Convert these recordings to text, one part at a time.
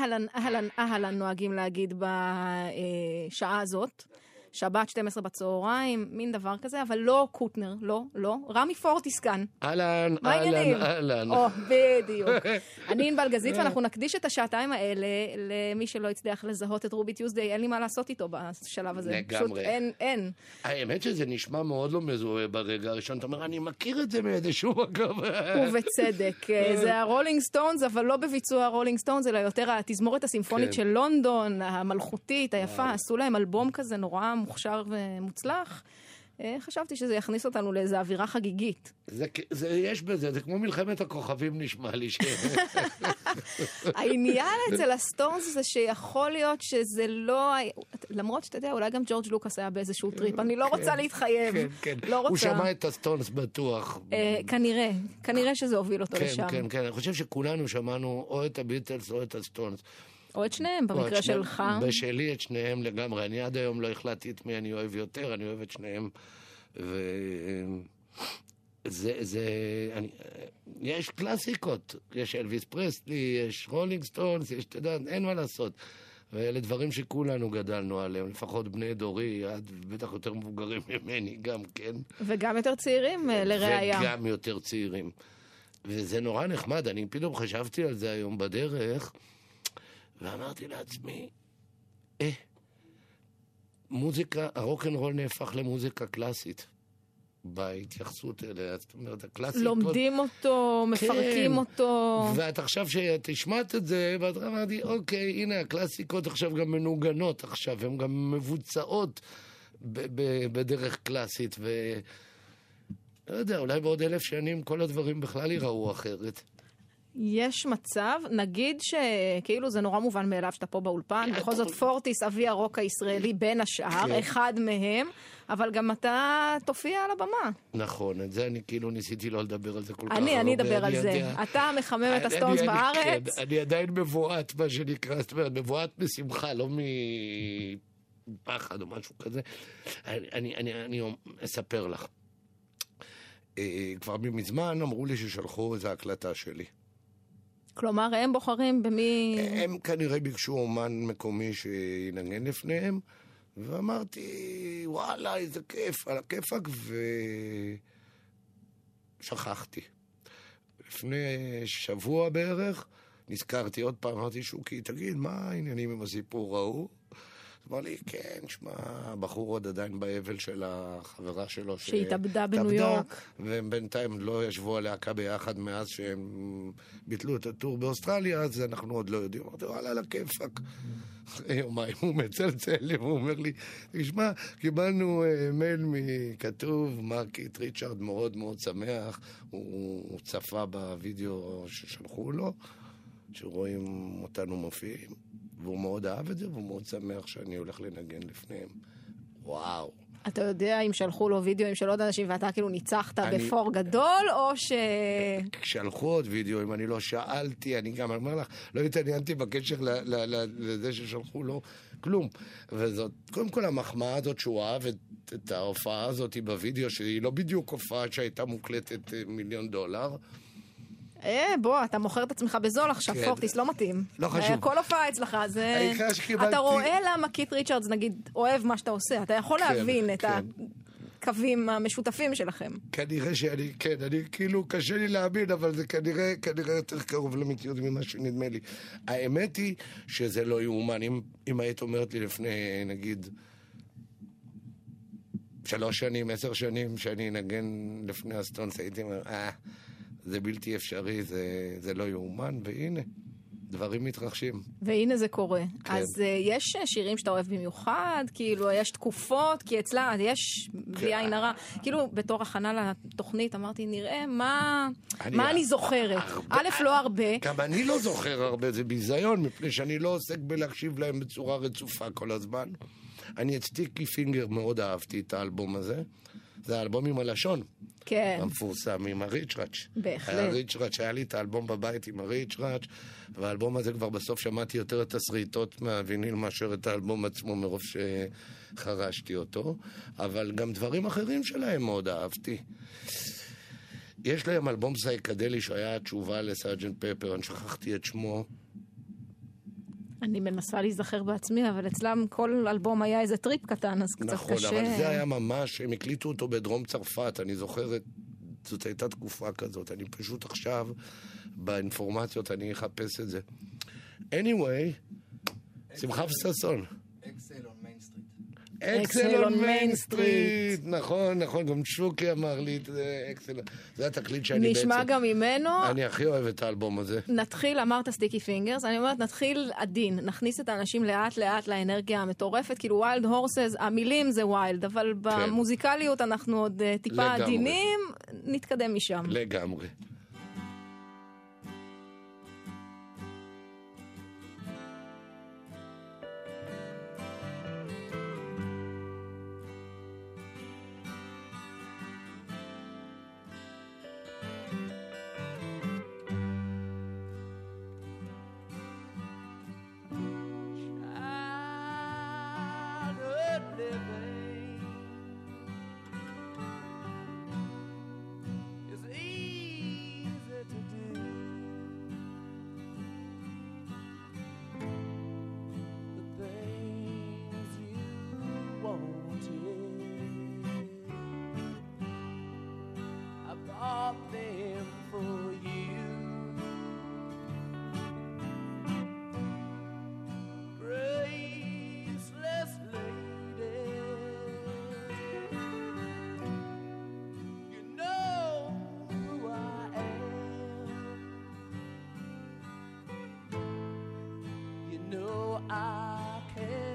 אהלן, אהלן, אהלן נוהגים להגיד בשעה הזאת. שבת 12 בצהריים, מין דבר כזה, אבל לא קוטנר, לא, לא. רמי פורטיס כאן. אהלן? אהלן, אהלן. או, בדיוק. אני ענבל גזית, ואנחנו נקדיש את השעתיים האלה למי שלא הצליח לזהות את רובי טיוזדיי, אין לי מה לעשות איתו בשלב הזה. לגמרי. פשוט אין, אין. האמת שזה נשמע מאוד לא מזוהה ברגע הראשון. אתה אומר, אני מכיר את זה מאיזשהו מקום. ובצדק. אה, זה הרולינג סטונס, אבל לא בביצוע הרולינג סטונס, אלא יותר התזמורת הסימפונית כן. של לונדון, המלכותית, היפה. עשו להם אלבום כזה נורא מוכשר ומוצלח. אה, חשבתי שזה יכניס אותנו לאיזו אווירה חגיגית. זה, זה, יש בזה, זה כמו מלחמת הכוכבים נשמע לי. ש... העניין אצל הסטונס זה שיכול להיות שזה לא... למרות שאתה יודע, אולי גם ג'ורג' לוקאס היה באיזשהו טריפ, אני לא רוצה להתחייב. כן, כן. לא רוצה. הוא שמע את הסטונס בטוח. אה, כנראה, כנראה שזה הוביל אותו כן, לשם. כן, כן. אני חושב שכולנו שמענו או את הביטלס או את הסטונס. או את שניהם, במקרה. שלך. בשלי את שניהם לגמרי. אני עד היום לא החלטתי את מי אני אוהב יותר, אני אוהב את שניהם. ו... זה, זה, אני, יש קלאסיקות, יש אלוויס פרסלי, יש רולינג סטונס, יש, אתה יודע, אין מה לעשות. ואלה דברים שכולנו גדלנו עליהם, לפחות בני דורי, את בטח יותר מבוגרים ממני גם, כן? וגם יותר צעירים, אה, לראיה. וגם יותר צעירים. וזה נורא נחמד, אני פתאום חשבתי על זה היום בדרך, ואמרתי לעצמי, אה, מוזיקה, הרוקנרול נהפך למוזיקה קלאסית. בהתייחסות אליה, זאת אומרת, הקלאסיקות... לומדים אותו, מפרקים כן. אותו. ואת עכשיו שהשמעת את זה, ואת אמרתי, אוקיי, הנה, הקלאסיקות עכשיו גם מנוגנות עכשיו, הן גם מבוצעות ב- ב- בדרך קלאסית, ו... לא יודע, אולי בעוד אלף שנים כל הדברים בכלל ייראו אחרת. יש מצב, נגיד שכאילו זה נורא מובן מאליו שאתה פה באולפן, בכל זאת פורטיס, אבי הרוק הישראלי בין השאר, כן. אחד מהם, אבל גם אתה תופיע על הבמה. נכון, את זה אני כאילו ניסיתי לא לדבר על זה כל כך אני, הרבה. אני אדבר על זה. אתה מחמם את הסטונס אני- בארץ. כן, אני עדיין מבועת, מה שנקרא, זאת אומרת, מבועת משמחה, לא מפחד או משהו כזה. אני, אני, אני, אני אספר לך. אה, כבר מזמן אמרו לי ששלחו איזו הקלטה שלי. כלומר, הם בוחרים במי... הם כנראה ביקשו אומן מקומי שינגן לפניהם, ואמרתי, וואלה, איזה כיף, על הכיפאק, ושכחתי. לפני שבוע בערך, נזכרתי עוד פעם, אמרתי, שוקי, תגיד, מה העניינים עם הסיפור ההוא? אמר לי, כן, שמע, הבחור עוד עדיין באבל של החברה שלו. ש- שהתאבדה בניו התאבדה, יורק. והם בינתיים לא ישבו הלהקה ביחד מאז שהם ביטלו את ה tour באוסטרליה, אז אנחנו עוד לא יודעים. אמרתי, וואלה, על הכיפאק. אחרי יומיים הוא מצלצל לי והוא אומר לי, תשמע, קיבלנו אה, מייל מכתוב, מר קית' ריצ'רדס מאוד מאוד שמח, הוא צפה בווידאו ששלחו לו, שרואים אותנו מופיעים, והוא מאוד אהב את זה, והוא מאוד שמח שאני הולך לנגן לפניהם. וואו. אתה יודע אם שלחו לו וידאוים של עוד אנשים ואתה כאילו ניצחת אני- בפור גדול, או ש... כשהלכו עוד וידאוים, אני לא שאלתי, אני גם אומר לך, לא התעניינתי בקשר ל- ל- ל- לזה ששלחו לו כלום. וזאת, קודם כל המחמאה הזאת שהוא אהב את, את ההופעה הזאת בווידאו, שהיא לא בדיוק הופעה שהייתה מוקלטת אה, מיליון דולר. אה, בוא, אתה מוכר את עצמך בזול עכשיו, כן. פורטיס, לא מתאים. לא חשוב. אה, כל הופעה אצלך, זה... שקיבלתי- אתה רואה למה קית' ריצ'רדס, נגיד, אוהב מה שאתה עושה. אתה יכול כן, להבין את כן. הקווים המשותפים שלכם. כנראה שאני, כן, אני כאילו, קשה לי להאמין, אבל זה כנראה, כנראה יותר קרוב למציאות ממה שנדמה לי. האמת היא שזה לא יאומן. אם, אם היית אומרת לי לפני, נגיד, שלוש שנים, עשר שנים, שאני אנגן לפני הסטונס, הייתי אומר, אה, זה בלתי אפשרי, זה, זה לא יאומן, והנה, דברים מתרחשים. והנה זה קורה. כן. אז uh, יש אה, שירים שאתה אוהב במיוחד, כאילו, יש תקופות, כי אצלה יש, בלי כן. עין הרע, כאילו, בתור הכנה לתוכנית, אמרתי, נראה מה אני- מה אני זוכרת. הרבה- א', לא הרבה. גם אני לא זוכר הרבה, זה ביזיון, מפני שאני לא עוסק בלהקשיב להם בצורה רצופה כל הזמן. אני את סטיקי פינגר מאוד אהבתי את האלבום הזה. זה האלבום עם הלשון, כן. המפורסם, עם הריצ'ראץ'. בהחלט. היה ריצ'ראץ', היה לי את האלבום בבית עם הריצ'ראץ', והאלבום הזה כבר בסוף שמעתי יותר את השריטות מהוויניל מאשר את האלבום עצמו מרוב שחרשתי אותו, אבל גם דברים אחרים שלהם מאוד אהבתי. יש להם אלבום סייקדלי שהיה התשובה לסארג'נט פפר, אני שכחתי את שמו. אני מנסה להיזכר בעצמי, אבל אצלם כל אלבום היה איזה טריפ קטן, אז קצת נכון, קשה. אבל זה היה ממש, הם הקליטו אותו בדרום צרפת, אני זוכר, את- זאת הייתה תקופה כזאת, אני פשוט עכשיו, באינפורמציות, אני אחפש את זה. anyway, שמחה וששון. Exile on Main Street. Exile on Main Main Street, נכון, נכון, גם שוקי אמר לי את זה, Exile, זה התקליט שאני בעצם, נשמע גם ממנו. אני הכי אוהב את האלבום הזה. נתחיל, אמרת Sticky Fingers, אני אומרת, נתחיל עדין, נכניס את האנשים לאט לאט לאנרגיה המטורפת, כאילו Wild Horses, המילים זה wild, אבל במוזיקליות אנחנו עוד אה, טיפה לגמרי. עדינים, נתקדם משם. לגמרי. I could.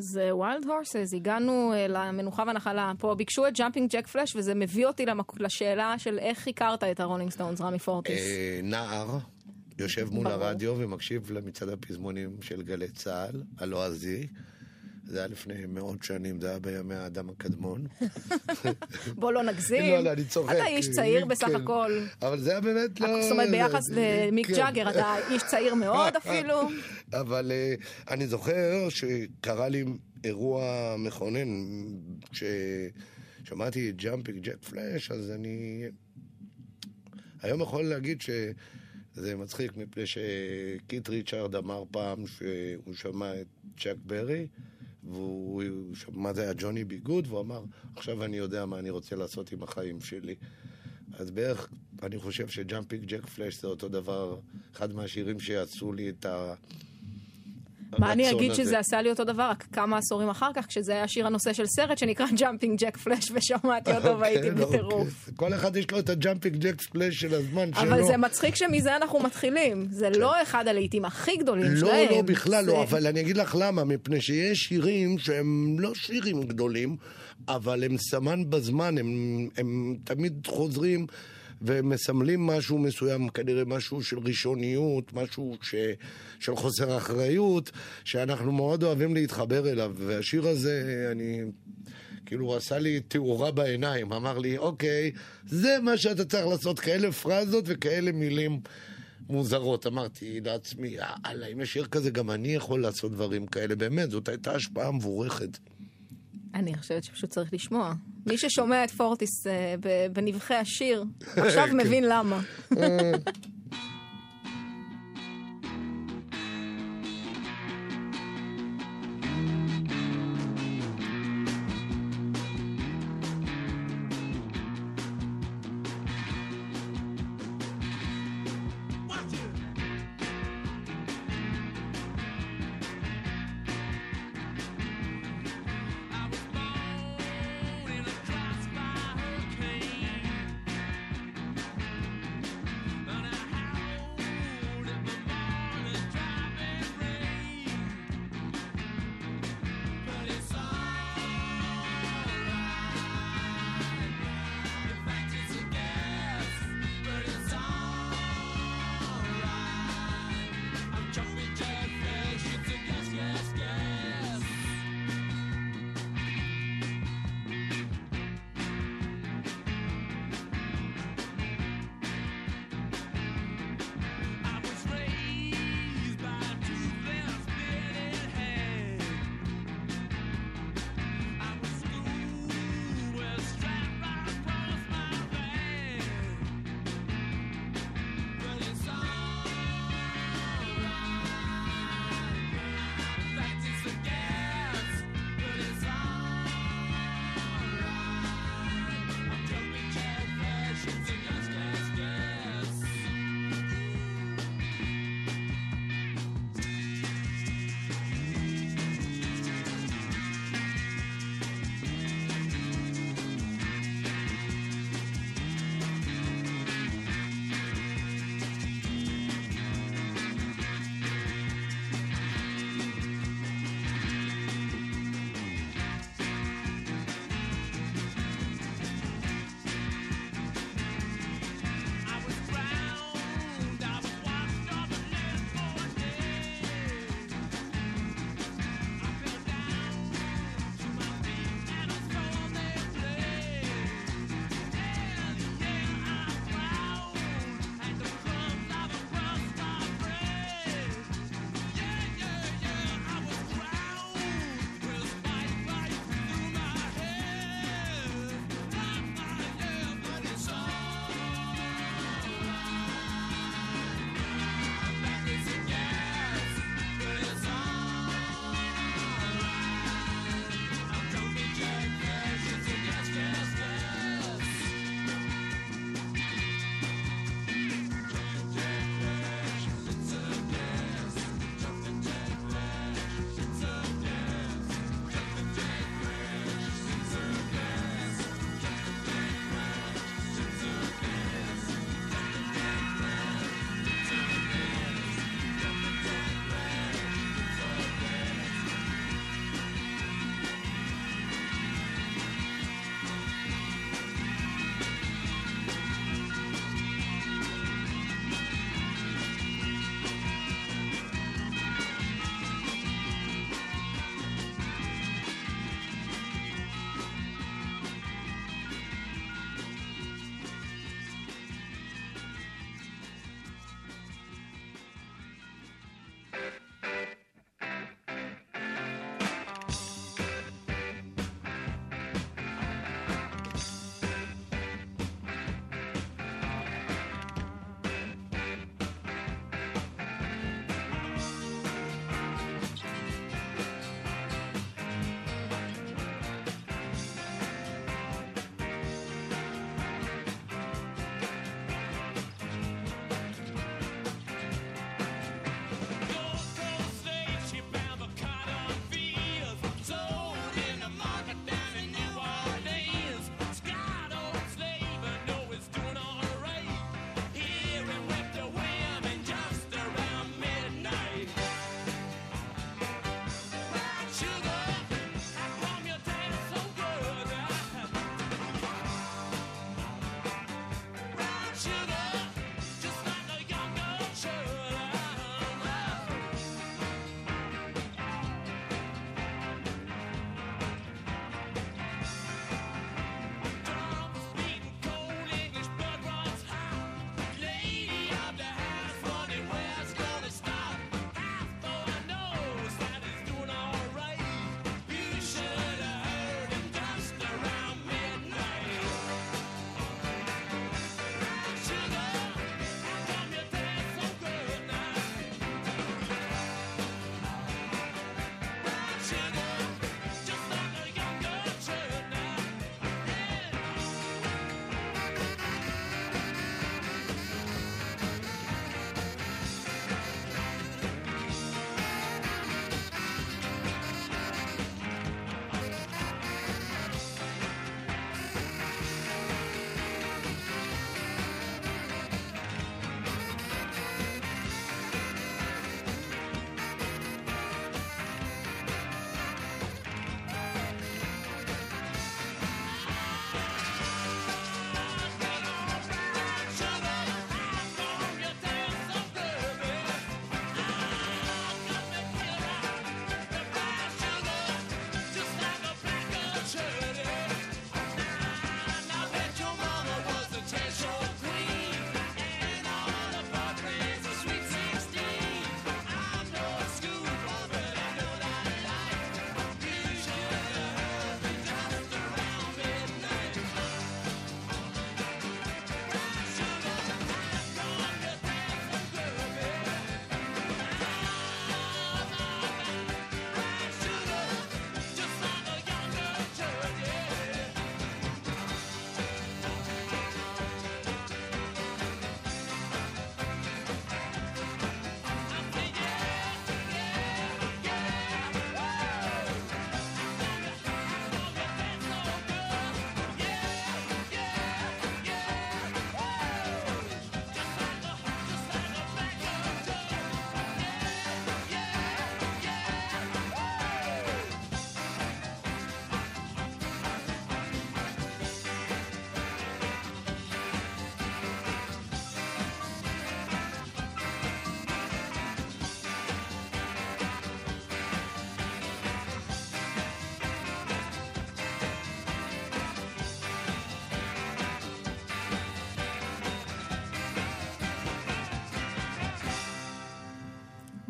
אז Wild uh, Horses, הגענו uh, למנוחה והנחלה. פה ביקשו את Jumpin' Jack Flash, וזה מביא אותי למק... לשאלה של איך הכרת את הרולינג סטונס, רמי פורטיס. אה, נער, יושב מול ברור. הרדיו ומקשיב למצעד הפזמונים של גלי צה"ל, הלועזי. זה היה לפני מאות שנים, זה היה בימי האדם הקדמון. בוא לא נגזים. לא, לא, אני צוחק. אתה איש צעיר בסך כן. הכל. אבל זה היה באמת לא... זאת אומרת, ביחס למיק כן. ג'אגר, אתה איש צעיר מאוד אפילו. אבל אה, אני זוכר שקרה לי אירוע מכונן, כששמעתי את Jumpin' Jack Flash, אז אני היום יכול להגיד שזה מצחיק, מפני שקית' ריצ'רדס אמר פעם שהוא שמע את צ'אק ברי, והוא שמע מה זה היה Johnny B. Goode, והוא אמר, עכשיו אני יודע מה אני רוצה לעשות עם החיים שלי. אז בערך, אני חושב ש Jumpin' Jack Flash זה אותו דבר, אחד מהשירים שעשו לי את ה... מה אני אגיד הזה. שזה עשה לי אותו דבר, רק כמה עשורים אחר כך, כשזה היה שיר הנושא של סרט שנקרא Jumpin' Jack Flash, ושמעתי אותו והייתי כן, אוקיי. בטירוף. כל אחד יש לו את ה Jumpin' Jack Flash של הזמן שלו. אבל זה מצחיק שמזה אנחנו מתחילים. זה לא אחד הלהיטים הכי גדולים כן. לא, שלהם. לא, בכלל זה- לא, אבל אני אגיד לך למה, מפני שיש שירים שהם לא שירים גדולים, אבל הם סמן בזמן, הם, הם תמיד חוזרים ומסמלים משהו מסוים, כנראה משהו של ראשוניות, משהו ש, של חוסר אחריות, שאנחנו מאוד אוהבים להתחבר אליו, והשיר הזה, אני... כאילו הוא עשה לי תאורה בעיניים, אמר לי, אוקיי, זה מה שאתה צריך לעשות, כאלה פרזות וכאלה מילים מוזרות. אמרתי לעצמי, יאללה, אם יש שיר כזה, גם אני יכול לעשות דברים כאלה. באמת, זאת הייתה השפעה מבורכת. אני חושבת שפשוט צריך לשמוע. מי ששומע את פורטיס אה, בנבחי השיר, עכשיו כן. מבין למה.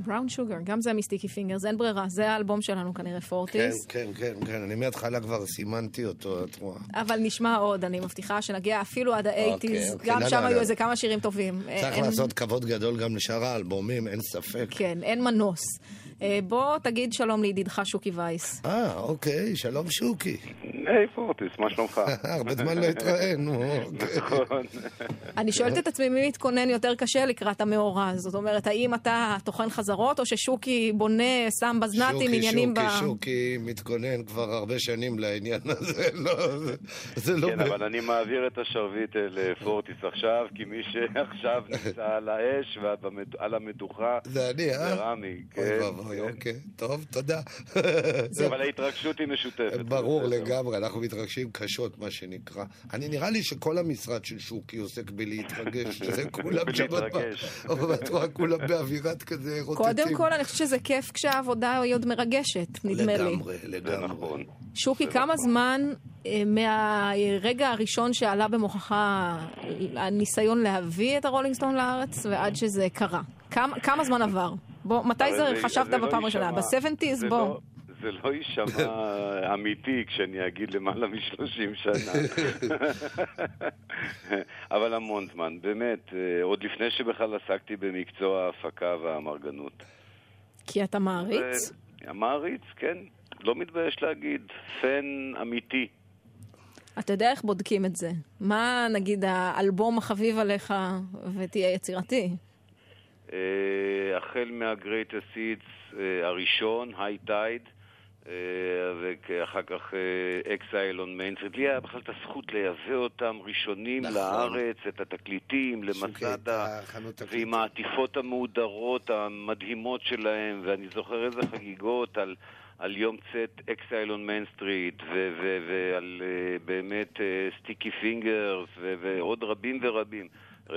Brown Sugar, גם זה מ Sticky Fingers, אין ברירה, זה האלבום שלנו כנראה, כן, פורטיס. כן, כן, כן, אני מההתחלה כבר סימנתי אותו, את רואה. אבל נשמע עוד, אני מבטיחה שנגיע אפילו עד האייטיז, אוקיי, גם לא, שם לא, היו לא. איזה כמה שירים טובים. צריך אין- לעשות כבוד גדול גם לשאר האלבומים, אין ספק. כן, אין מנוס. אה, בוא תגיד שלום לידידך שוקי וייס. אה, אוקיי, שלום שוקי. היי פורטיס, מה שלומך? הרבה זמן לא התראינו. אוקיי. נכון. אני שואלת את עצמי מי מתכונן יותר קשה לקראת המאורע. זאת אומרת, האם אתה טוחן חזרות, או ששוקי בונה, שם בזנ"טים שוקי, עניינים ב... שוקי, שוקי מתכונן כבר הרבה שנים לעניין הזה, לא, זה- זה לא... כן, אבל אני מעביר את השרביט לפורטיס עכשיו, כי מי שעכשיו נמצא על האש ועל המדוכה זה אני, זה אה? רמי. אוי כן, ואבוי, כן. אוקיי. טוב, תודה. אבל ההתרגשות היא משותפת. ברור. לגמרי, אנחנו מתרגשים קשות, מה שנקרא. אני נראה לי שכל המשרד של שוקי עוסק בלהתרגש. זה כולם שם, את רואה, כולם באווירת כזה רוטטים. קודם כל, אני חושבת שזה כיף כשהעבודה היא עוד מרגשת, נדמה לי. לגמרי, לגמרי. נכון. שוקי, כמה זמן אה, מהרגע הראשון שעלה במוחך הניסיון להביא את הרולינג סטון לארץ ועד שזה קרה? כמה, כמה זמן עבר? בוא, מתי זה חשבת לא בפעם הראשונה? יישמע- ב-70's? זה בוא. זה לא יישמע אמיתי כשאני אגיד למעלה מ-30 שנה. אבל המון זמן, באמת, אה, עוד לפני שבכלל עסקתי במקצוע ההפקה והאמרגנות. כי אתה מעריץ? ו- מעריץ, כן. לא מתבייש להגיד, פן אמיתי. אתה יודע איך בודקים את זה. מה, נגיד, האלבום החביב עליך, ותהיה יצירתי? אה, החל מה-Greatest Hits אה, הראשון, High Tide, אה, ואחר כך אה, on Main Street. לי היה בכלל את הזכות לייבא אותם ראשונים נכון. לארץ, את התקליטים, למסדה. ועם העטיפות המהודרות המדהימות שלהם, ואני זוכר איזה חגיגות על... על יום צאת Exile on Main Street, ו- ו- ועל uh, באמת Sticky Fingers, ועוד רבים ורבים.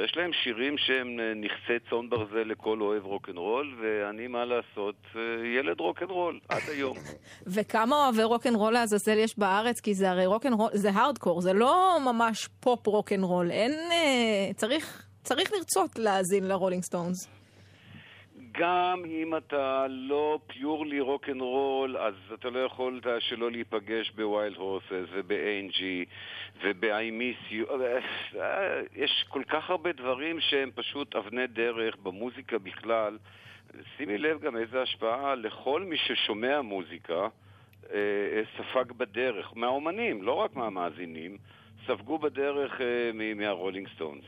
יש להם שירים שהם אה, נכסי צאן ברזל לכל אוהב רוקנרול, ואני, מה לעשות, אה, ילד רוקנרול, עד היום. וכמה אוהבי רוקנרול לעזאזל יש בארץ? כי זה הרי רוקנרול, זה הארדקור, זה לא ממש פופ רוקנרול. אין... אה, צריך, צריך לרצות להאזין לרולינג סטונס. גם אם אתה לא purely רוקנרול, אז אתה לא יכולת שלא להיפגש ב Wild Horses וב-Angie וב-I miss you. אה, יש כל כך הרבה דברים שהם פשוט אבני דרך במוזיקה בכלל. שימי לב גם איזה השפעה לכל מי ששומע מוזיקה אה, ספג בדרך, מהאומנים, לא רק מהמאזינים, ספגו בדרך אה, מהרולינג סטונס.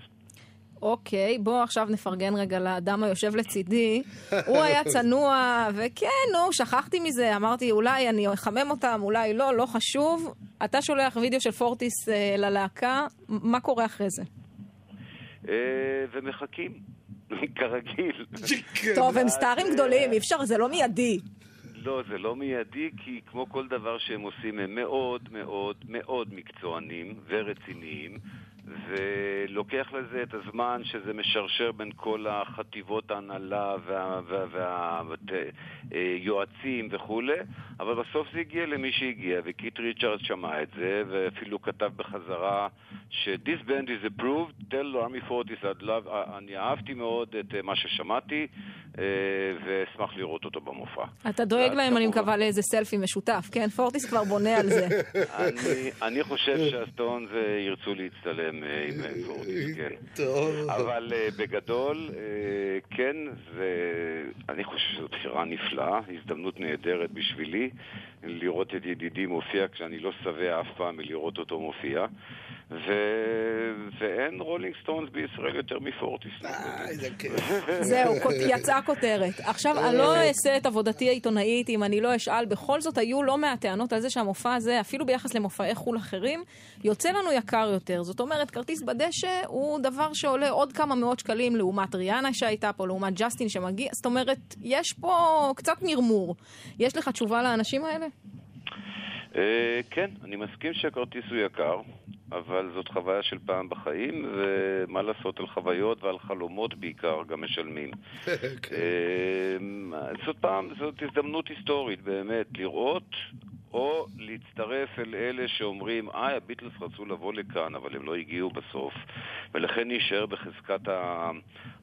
אוקיי, בוא עכשיו נפרגן רגע לאדם היושב לצידי. הוא היה צנוע, וכן, נו, שכחתי מזה. אמרתי, אולי אני אחמם אותם, אולי לא, לא חשוב. אתה שולח וידאו של פורטיס אה, ללהקה, מה קורה אחרי זה? אה, ומחכים, כרגיל. טוב, הם סטארים אה, גדולים, אי אפשר, זה לא מיידי. לא, זה לא מיידי, כי כמו כל דבר שהם עושים, הם מאוד מאוד מאוד מקצוענים ורציניים, ולוקח לזה את הזמן שזה משרשר בין כל החטיבות ההנהלה והיועצים וכולי, אבל בסוף זה הגיע למי שהגיע, וקיט ריצ'רד שמע את זה, ואפילו כתב בחזרה ש-This band is approved, tell Army Fortis, I'd love, אני אהבתי מאוד את אה, מה ששמעתי, אה, ואשמח לראות אותו במופע. אתה דואג להם, אני מקווה, לאיזה סלפי משותף. כן, פורטיס כבר בונה על זה. אני, אני חושב שהסטונס אה, ירצו להצטלם אה, עם אה, פורטיס, כן. טוב. אבל בגדול, כן, זה, אני חושב שזו בחירה נפלאה, הזדמנות נהדרת בשבילי לראות את ידידי מופיע כשאני לא שבע אף פעם מלראות אותו מופיע. ו... ואין רולינג סטונס בישראל יותר מפורטיס. אה, איזה כיף. זהו, יצאה כותרת. עכשיו, אני לא אעשה את עבודתי העיתונאית אם אני לא אשאל. בכל זאת, היו לא מעט טענות על זה שהמופע הזה, אפילו ביחס למופעי חו"ל אחרים, יוצא לנו יקר יותר. זאת אומרת, כרטיס בדשא הוא דבר שעולה עוד כמה מאות שקלים לעומת ריאנה שהייתה פה, לעומת ג'סטין שמגיע. זאת אומרת, יש פה קצת מרמור. יש לך תשובה לאנשים האלה? אה, כן, אני מסכים שהכרטיס הוא יקר, אבל זאת חוויה של פעם בחיים, ומה לעשות על חוויות ועל חלומות בעיקר גם משלמים. כן. אה, זאת פעם, זאת הזדמנות היסטורית באמת, לראות או להצטרף אל אלה שאומרים, אה, הביטלס רצו לבוא לכאן, אבל הם לא הגיעו בסוף, ולכן להישאר בחזקת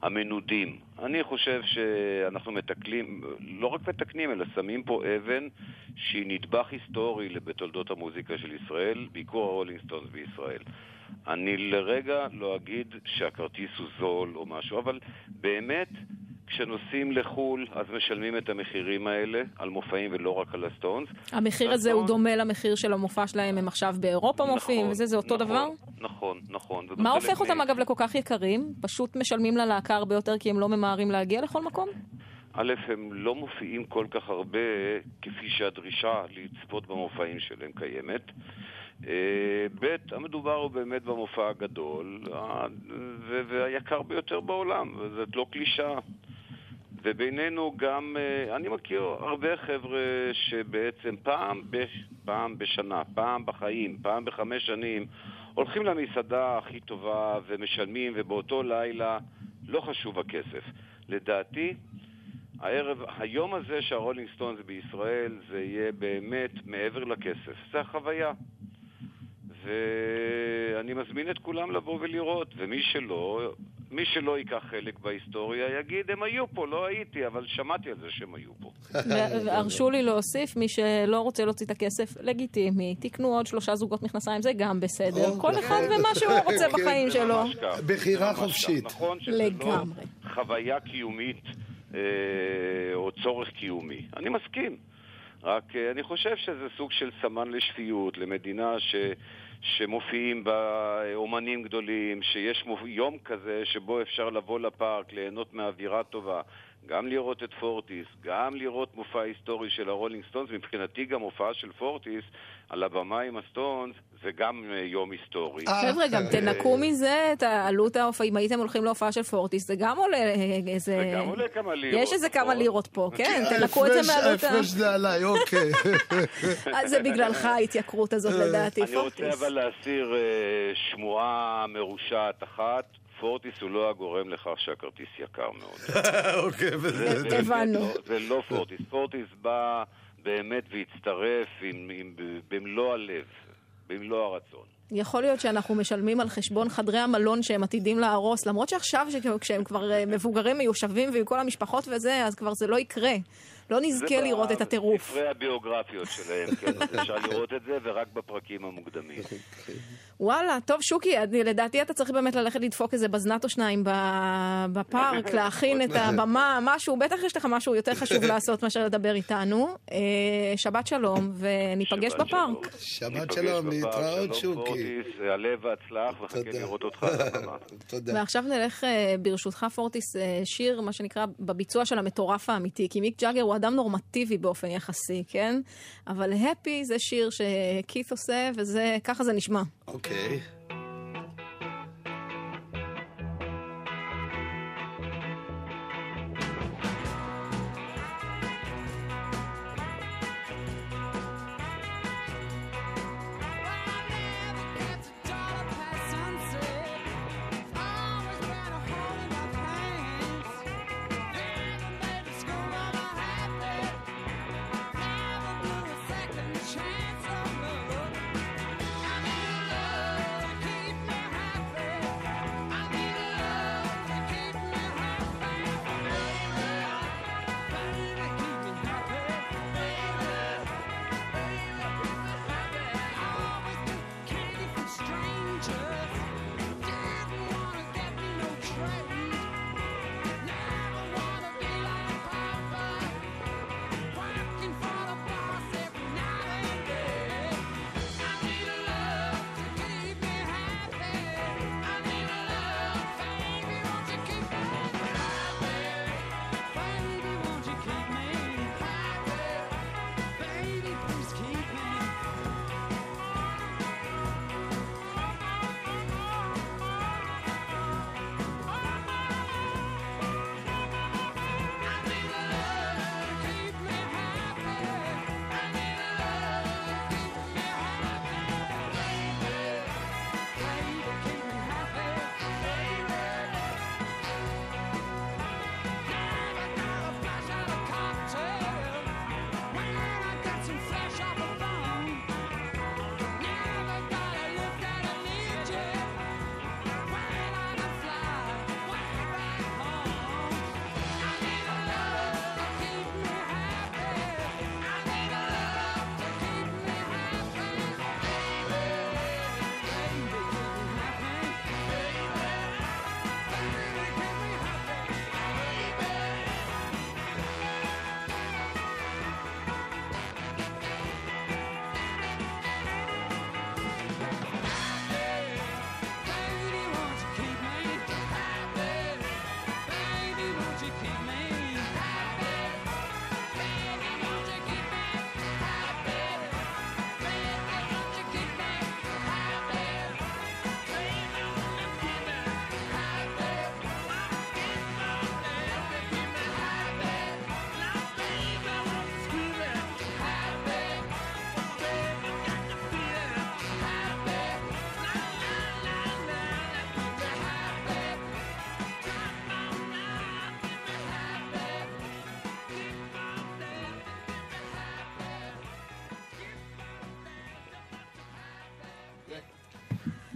המנודים. אני חושב שאנחנו מתקנים, לא רק מתקנים, אלא שמים פה אבן שהיא נדבך היסטורי בתולדות המוזיקה של ישראל, ביקור הרולינג סטונס בישראל. אני לרגע לא אגיד שהכרטיס הוא זול או משהו, אבל באמת, כשנוסעים לחו"ל, אז משלמים את המחירים האלה על מופעים ולא רק על הסטונס. המחיר הזה הוא דומה למחיר של המופע שלהם, הם עכשיו באירופה נכון, מופיעים, וזה, זה אותו נכון, דבר? נכון, נכון. מה הופך אותם אגב לכל כך יקרים? פשוט משלמים ללהקה הרבה יותר כי הם לא ממהרים להגיע לכל מקום? א', הם לא מופיעים כל כך הרבה כפי שהדרישה לצפות במופעים שלהם קיימת. אה, ב', המדובר הוא באמת במופע הגדול והיקר ביותר בעולם, וזאת לא קלישאה. ובינינו גם, אה, אני מכיר הרבה חבר'ה שבעצם פעם, פעם בשנה, פעם בחיים, פעם בחמש שנים, הולכים למסעדה הכי טובה ומשלמים, ובאותו לילה לא חשוב הכסף. לדעתי, הערב, היום הזה שהרולינג סטונס בישראל, זה יהיה באמת מעבר לכסף. זה החוויה. ואני מזמין את כולם לבוא ולראות, ומי שלא, מי שלא ייקח חלק בהיסטוריה יגיד, הם היו פה, לא הייתי, אבל שמעתי על זה שהם היו פה. הרשו לי להוסיף, מי שלא רוצה להוציא את הכסף, לגיטימי, תקנו עוד שלושה זוגות מכנסיים, זה גם בסדר. כל אחד ומה שהוא רוצה כן, בחיים שלו. בחירה חופשית. נכון שזה לא חוויה קיומית אה, או צורך קיומי. אני מסכים. רק אה, אני חושב שזה סוג של סמן לשפיות, למדינה ש... שמופיעים בה אומנים גדולים, שיש יום כזה שבו אפשר לבוא לפארק, ליהנות מאווירה טובה, גם לראות את פורטיס, גם לראות מופע היסטורי של הרולינג סטונס, מבחינתי גם הופעה של פורטיס על הבמה עם הסטונס, זה גם אה, יום היסטורי. אה, חבר'ה, גם תנכו מזה את העלות ההופעה, אם הייתם הולכים להופעה של פורטיס, זה גם עולה אה, איזה... זה גם עולה כמה לירות. יש איזה כמה? לירות פה, כן, תנכו את זה מעלות ה... ההפרש זה עליי, אוקיי. זה בגללך ההתייקרות הזאת לדעתי, פורטיס. אני רוצה אבל להסיר שמועה מרושעת אחת. פורטיס הוא לא הגורם לכך שהכרטיס יקר מאוד. אוקיי, בסדר. הבנו. זה לא פורטיס. פורטיס בא באמת והצטרף במלוא הלב, במלוא הרצון. יכול להיות שאנחנו משלמים על חשבון חדרי המלון שהם עתידים להרוס, למרות שעכשיו כשהם כבר אה, מבוגרים מיושבים ועם כל המשפחות וזה, אז כבר זה לא יקרה. לא נזכה לראות את הטירוף. זה בספרי הביוגרפיות שלהם, כן, אפשר לראות את זה, ורק בפרקים המוקדמים. וואלה, טוב, שוקי, לדעתי אתה צריך באמת ללכת לדפוק איזה בזנת או שניים בפארק, להכין את הבמה, משהו, בטח יש לך משהו יותר חשוב לעשות מאשר לדבר איתנו. אה, שבת שלום, וניפגש בפארק. שבת שלום, להתראות, שוקי. עלה והצלח, וחכה לראות אותך על הבמה. תודה. ועכשיו נלך, אה, ברשותך, פורטיס, אה, שיר, מה שנקרא, בביצוע של המטורף האמיתי, כי מיק ג'אגר הוא אדם נורמטיבי באופן יחסי, כן? אבל הפי זה שיר שכית עושה, וככה זה נשמע. אוקיי. זה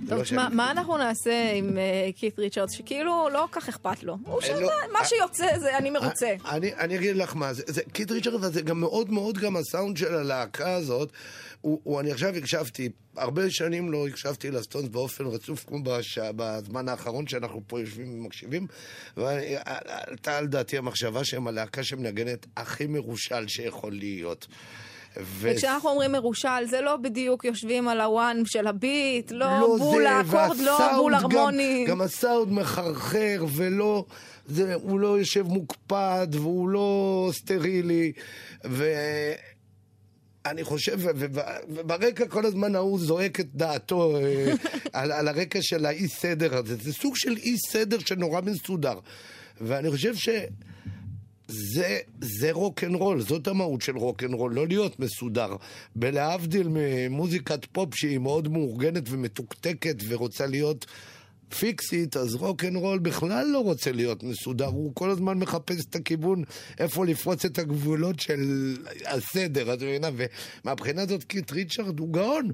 טוב, לא תשמע, שאני- מה אנחנו נעשה עם אה, קית' ריצ'רדס, שכאילו לא כל כך אכפת לו. הוא שם, לא, מה אה, שיוצא זה אני מרוצה. אני, אני אגיד לך מה, זה, זה קיד ריצ'רד הזה גם מאוד מאוד גם הסאונד של הלהקה הזאת. הוא, אני עכשיו הקשבתי, הרבה שנים לא הקשבתי לסטונס באופן רצוף כמו בזמן האחרון שאנחנו פה יושבים ומקשיבים. ועלתה על דעתי המחשבה שהם הלהקה שמנגנת הכי מרושל שיכול להיות. ו- וכשאנחנו אומרים מרושל, זה לא בדיוק יושבים על הוואן של הביט, לא, לא בול זה, האקורד, לא בול גם- הרמוני. גם הסאונד מחרחר, ולא... זה, הוא לא יושב מוקפד, והוא לא סטרילי, ואני חושב, ו- ו- וברקע כל הזמן ההוא זועק את דעתו אה, על, על הרקע של האי סדר הזה. זה סוג של אי סדר שנורא מסודר. ואני חושב ש... זה, זה רוק אנד רול, זאת המהות של רוק אנד רול, לא להיות מסודר. בלהבדיל ממוזיקת פופ שהיא מאוד מאורגנת ומתוקתקת ורוצה להיות פיקסית, אז רוק אנד רול בכלל לא רוצה להיות מסודר, הוא כל הזמן מחפש את הכיוון איפה לפרוץ את הגבולות של הסדר, את מבינה? ומהבחינה הזאת קיט ריצ'רד הוא גאון.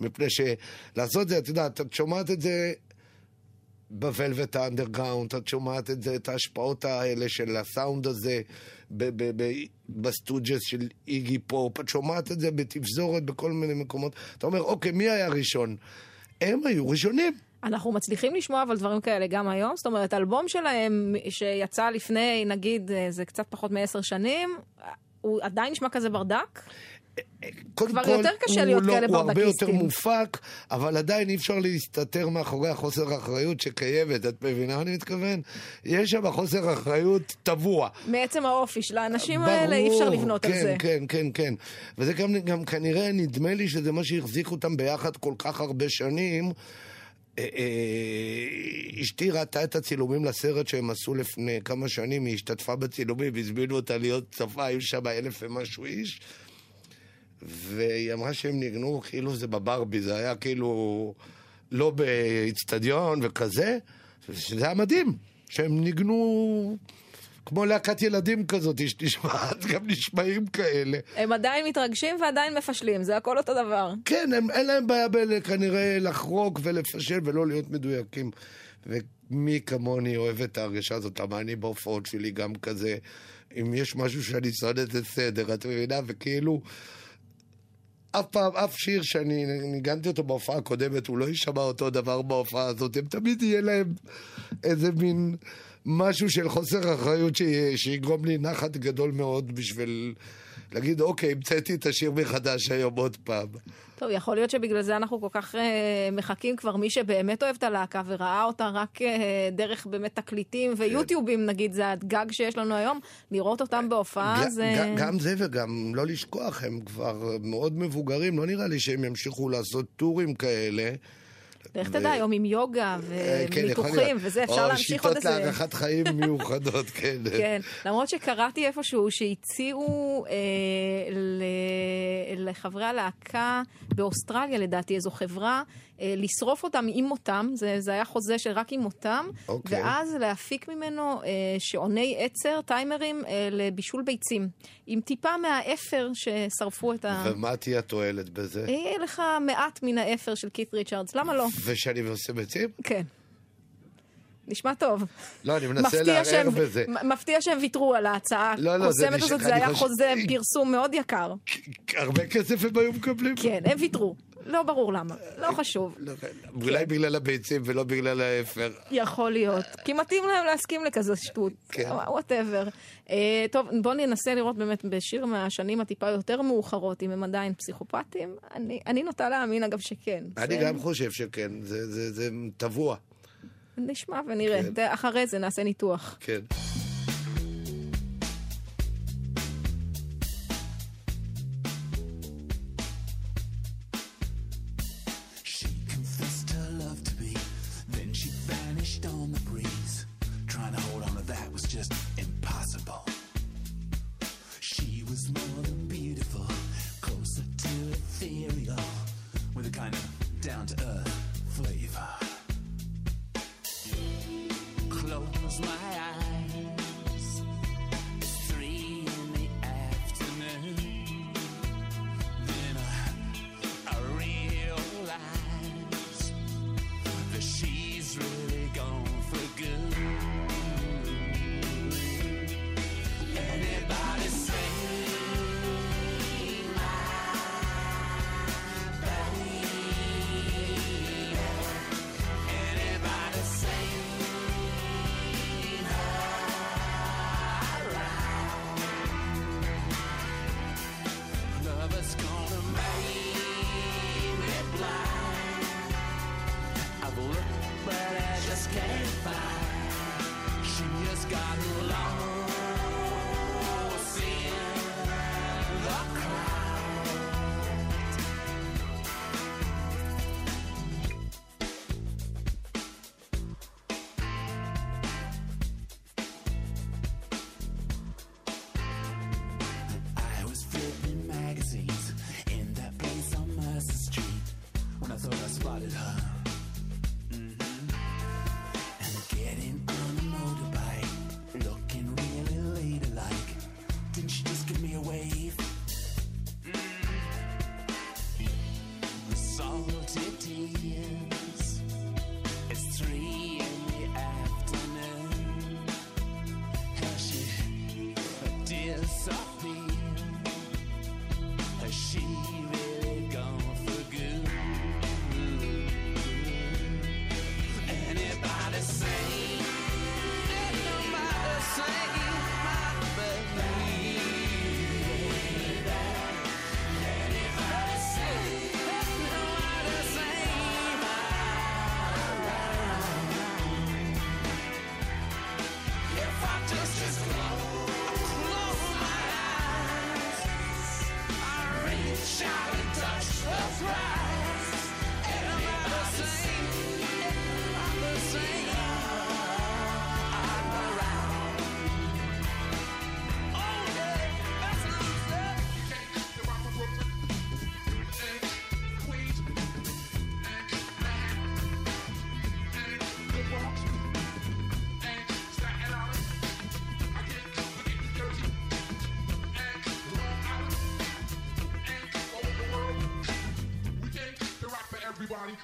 מפני שלעשות את זה, את יודעת, את שומעת את זה בוולבט האנדרגראונד, את שומעת את זה, את ההשפעות האלה של הסאונד הזה בסטוג'ס של איגי פופ, את שומעת את זה בתפזורת בכל מיני מקומות. אתה אומר, אוקיי, מי היה ראשון? הם היו ראשונים. אנחנו מצליחים לשמוע אבל דברים כאלה גם היום, זאת אומרת, אלבום שלהם שיצא לפני, נגיד, אה, זה קצת פחות מעשר שנים, הוא עדיין נשמע כזה ברדק? קודם כבר כל, יותר קשה הוא להיות לא, כאלה הוא הרבה יותר. מופק, אבל עדיין אי אפשר להסתתר מאחורי החוסר האחריות שקיימת, את מבינה מה אני מתכוון? יש שם חוסר אחריות טבוע. מעצם האופי של האנשים האלה אי אפשר לבנות כן, על זה. כן, כן, כן. וזה גם, גם כנראה, נדמה לי שזה מה שהחזיק אותם ביחד כל כך הרבה שנים. אה, אה, אשתי ראתה את הצילומים לסרט שהם עשו לפני כמה שנים, היא השתתפה בצילומים, הזמינו אותה להיות צפה, היו שם אלף ומשהו איש. והיא אמרה שהם ניגנו כאילו זה בברבי, זה היה כאילו לא באיצטדיון וכזה, שזה היה מדהים, שהם ניגנו כמו להקת ילדים כזאת, שתשמעת, גם נשמעים כאלה. הם עדיין מתרגשים ועדיין מפשלים, זה הכל אותו דבר. כן, הם, אין להם בעיה ב- כנראה לחרוק ולפשל ולא להיות מדויקים. ומי כמוני אוהב את ההרגשה הזאת, למה אני בהופעות שלי גם כזה, אם יש משהו שאני שונא זה סדר, את מבינה? וכאילו, אף פעם, אף שיר שאני ניגנתי אותו בהופעה הקודמת, הוא לא יישמע אותו דבר בהופעה הזאת, הם תמיד יהיה להם איזה מין משהו של חוסר אחריות. שיגרום לי נחת גדול מאוד בשביל להגיד, אוקיי, המצאתי את השיר מחדש היום עוד פעם. טוב, יכול להיות שבגלל זה אנחנו כל כך אה, מחכים כבר מי שבאמת אוהב את הלהקה וראה אותה רק אה, דרך באמת תקליטים ויוטיובים, נגיד, זה הגג שיש לנו היום, לראות אותם בהופעה ג- זה... ג- גם זה וגם לא לשכוח, הם כבר מאוד מבוגרים, לא נראה לי שהם ימשיכו לעשות טורים כאלה. לך תדע, היום עם יוגה אה, כן, וניתוחים להיות. וזה, אפשר להמשיך עוד או איזה... שיטות להארכת חיים מיוחדות, כן. כן, למרות שקראתי איפשהו שהציעו אה, לחברי הלהקה באוסטרליה, לדעתי, איזו חברה, לשרוף אותם עם מותם, זה, זה היה חוזה של רק עם מותם, אוקיי. ואז להפיק ממנו אה, שעוני עצר, טיימרים, אה, לבישול ביצים, עם טיפה מהאפר ששרפו את ה... ומה תהיה התועלת בזה? יהיה לך מעט מן האפר של קית' ריצ'רדס, למה לא? ושאני עושה ביצים? כן. נשמע טוב. לא, אני מנסה לערער בזה. מפתיע שהם ויתרו על ההצעה לא, לא, הקוסמת הזאת, זה היה חושב- חוזה פרסום מאוד יקר. הרבה כסף הם היו מקבלים? כן, הם ויתרו. לא ברור למה, לא חשוב. לא, אולי בגלל הביצים ולא בגלל האפר. יכול להיות. כי מתאים להם להסכים לכזה שטות. כן. Whatever. טוב, בואו ננסה לראות באמת בשיר מהשנים הטיפה יותר מאוחרות, אם הם עדיין פסיכופטים. אני, נוטה להאמין, אגב, שכן. אני גם חושב שכן, זה טבוע. נשמע ונראה. כן. אחרי זה נעשה ניתוח. כן.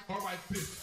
All right. my.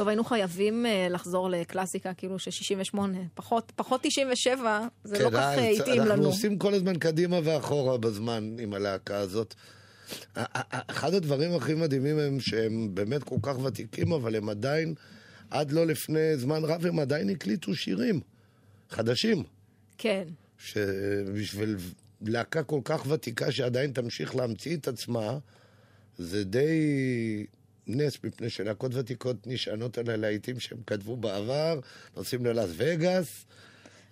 טוב, היינו חייבים אה, לחזור לקלאסיקה, כאילו ש-68, פחות, פחות 97, זה לא כן, כך אה, אה, התאים אנחנו לנו. עושים כל הזמן קדימה ואחורה בזמן עם הלהקה הזאת. אחד הדברים הכי מדהימים הם שהם באמת כל כך ותיקים, אבל הם עדיין, עד לא לפני זמן רב, הם עדיין הקליטו שירים חדשים. כן. שבשביל להקה כל כך ותיקה שעדיין תמשיך להמציא את עצמה, זה די נס, מפני שלהקות ותיקות נשענות על הלהיטים שהם כתבו בעבר, נוסעים ללאס וגאס.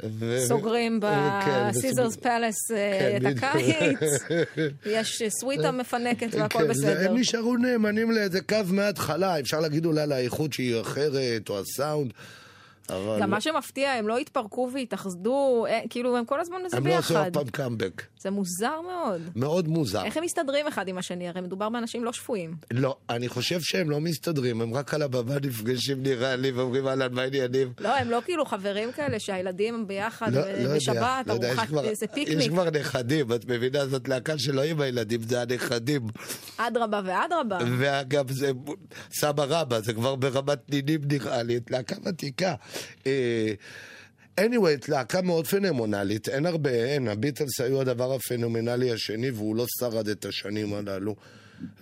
ו- סוגרים כן, בסיזרס פלאס אה, כן, את. הקיץ, יש אה, סוויטה מפנקת והכל כן, בסדר. הם נשארו נאמנים לאיזה קו מההתחלה, אפשר להגיד אולי על האיכות שהיא אחרת, או הסאונד, אבל גם מה שמפתיע, הם לא התפרקו והתאחדו, אה, כאילו הם כל הזמן זה הם לא עשו אף ביחד. פעם קאמבק. זה מוזר מאוד. מאוד מוזר. איך הם מסתדרים אחד עם השני? הרי מדובר באנשים לא שפויים. לא, אני חושב שהם לא מסתדרים, הם רק על הבמה נפגשים נראה לי ואומרים אהלן, מה העניינים? לא, הם לא כאילו חברים כאלה שהילדים הם ביחד לא, לא בשבת, לא יש ארוחת, כבר- איזה יש פיקניק. כבר נכדים, את מבינה? זאת להקה שלא עם הילדים, זה הנכדים. אדרבה ואדרבה. ואגב, זה סבא רבא, זה כבר ברמת נינים נראה לי, את להקה ותיקה. אה, anyway, להקה מאוד פנומנלית, אין הרבה, אין, הביטלס היו הדבר הפנומנלי השני, והוא לא שרד את השנים הללו.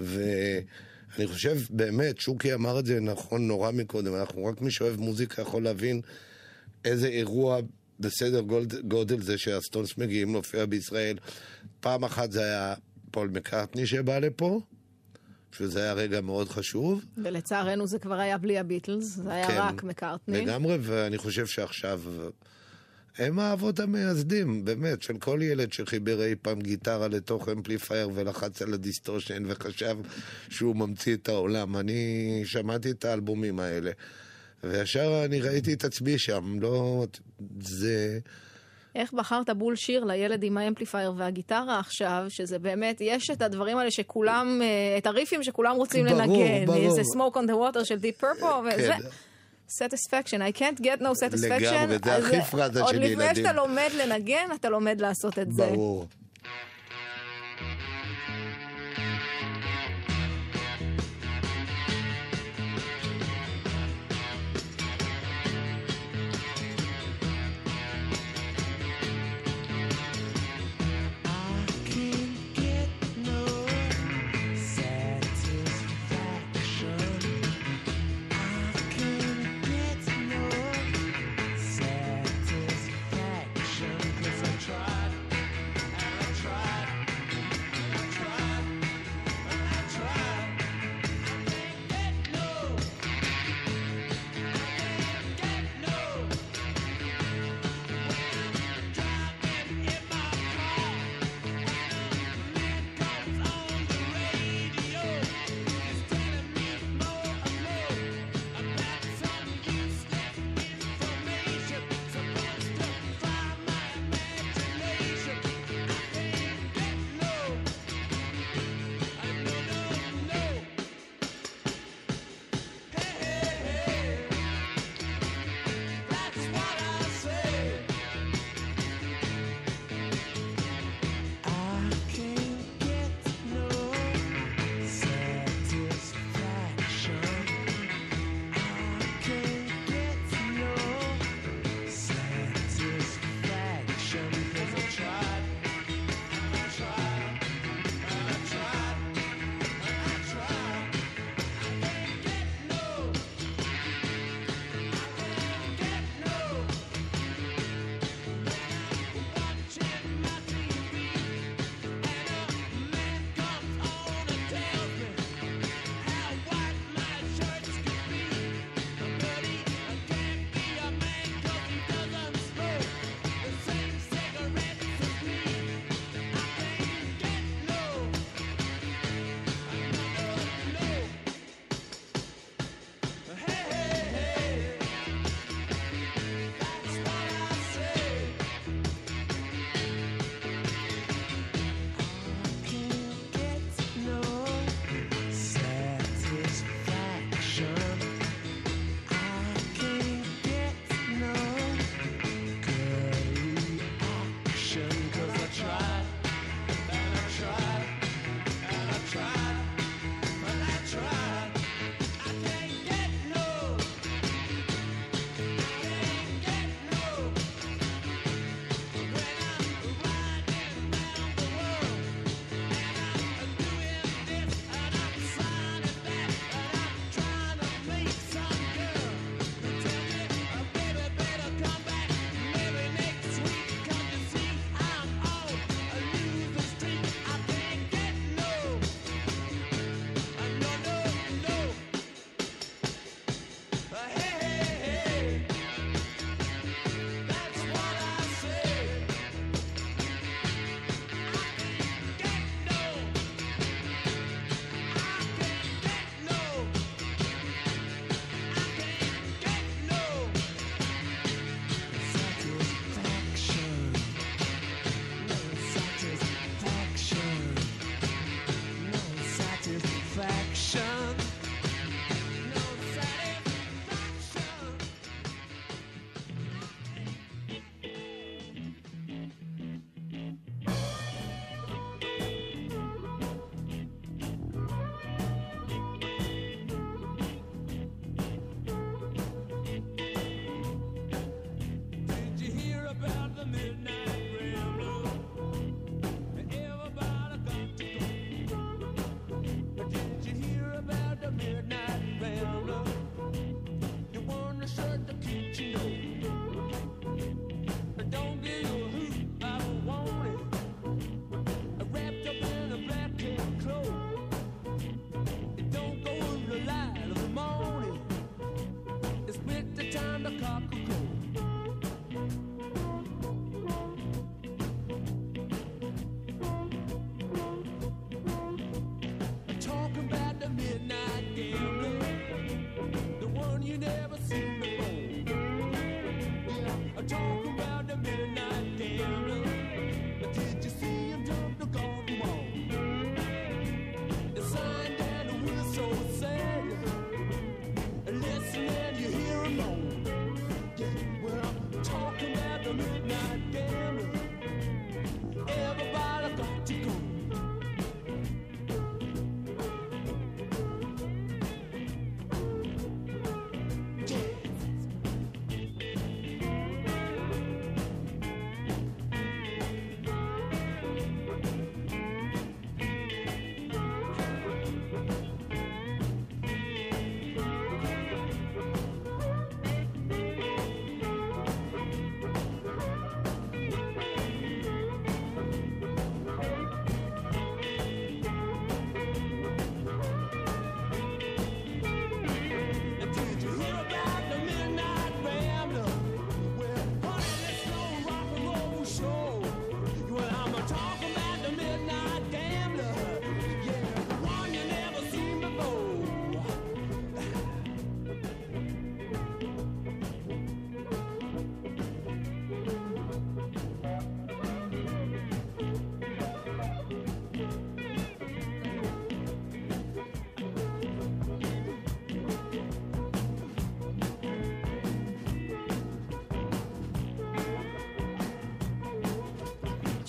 ואני חושב, באמת, שוקי אמר את זה נכון נורא מקודם, אנחנו רק מי שאוהב מוזיקה יכול להבין איזה אירוע בסדר גודל זה שהסטונס מגיעים להופיע בישראל. פעם אחת זה היה פול מקארטני שבא לפה, שזה היה רגע מאוד חשוב. ולצערנו זה כבר היה בלי הביטלס, זה היה כן, רק מקארטני. לגמרי, ואני חושב שעכשיו הם האבות המייסדים, באמת, של כל ילד שחיבר אי פעם גיטרה לתוך amplifier ולחץ על ה distortion וחשב שהוא ממציא את העולם. אני שמעתי את האלבומים האלה, וישר אני ראיתי את עצמי שם, לא... זה... איך בחרת בול שיר לילד עם ה amplifier והגיטרה עכשיו, שזה באמת, יש את הדברים האלה שכולם, אה, את הריפים שכולם רוצים ברור, לנגן. ברור. זה Smoke on the Water של Deep Purple, וזה... כן. satisfaction, I can't get no satisfaction. לגמרי, זה הכי פרזה עוד של לפני ילדים. שאתה לומד לנגן, אתה לומד לעשות את זה. ברור.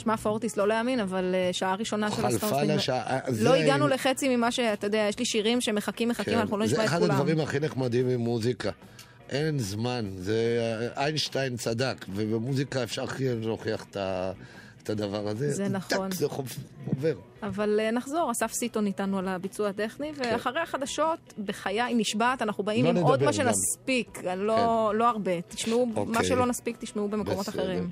שמע פורטיס, לא להאמין, אבל אה, שעה ראשונה של חלפה הסטארטינג. לשעה... זה- לא הגענו לחצי ממה שאתה יודע, יש לי שירים שמחכים, מחכים, כן, אנחנו לא נשמע את זה כולם. אחד הדברים הכי נחמדים במוזיקה. אין זמן, זה איינשטיין צדק, ובמוזיקה אפשר הכי להוכיח את ה- את הדבר הזה. זה נכון. טק, זה חוב- עובר. אבל אה, נחזור, אסף סיטון איתנו על הביצוע הטכני, כן. ואחרי החדשות, בחיי נשבעת, אנחנו באים לא עם עוד מה גם. שנספיק, לא לא הרבה. תשמעו, מה אוקיי. שלא נספיק, תשמעו במקומות בסדר. אחרים.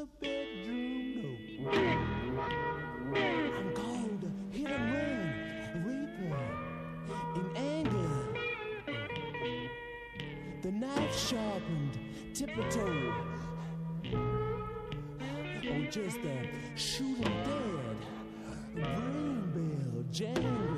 a bedroom. No. I'm called hit and run, reaper, in anger. The knife sharpened, tiptoed. Or just a shooting dead, brain bell jammed.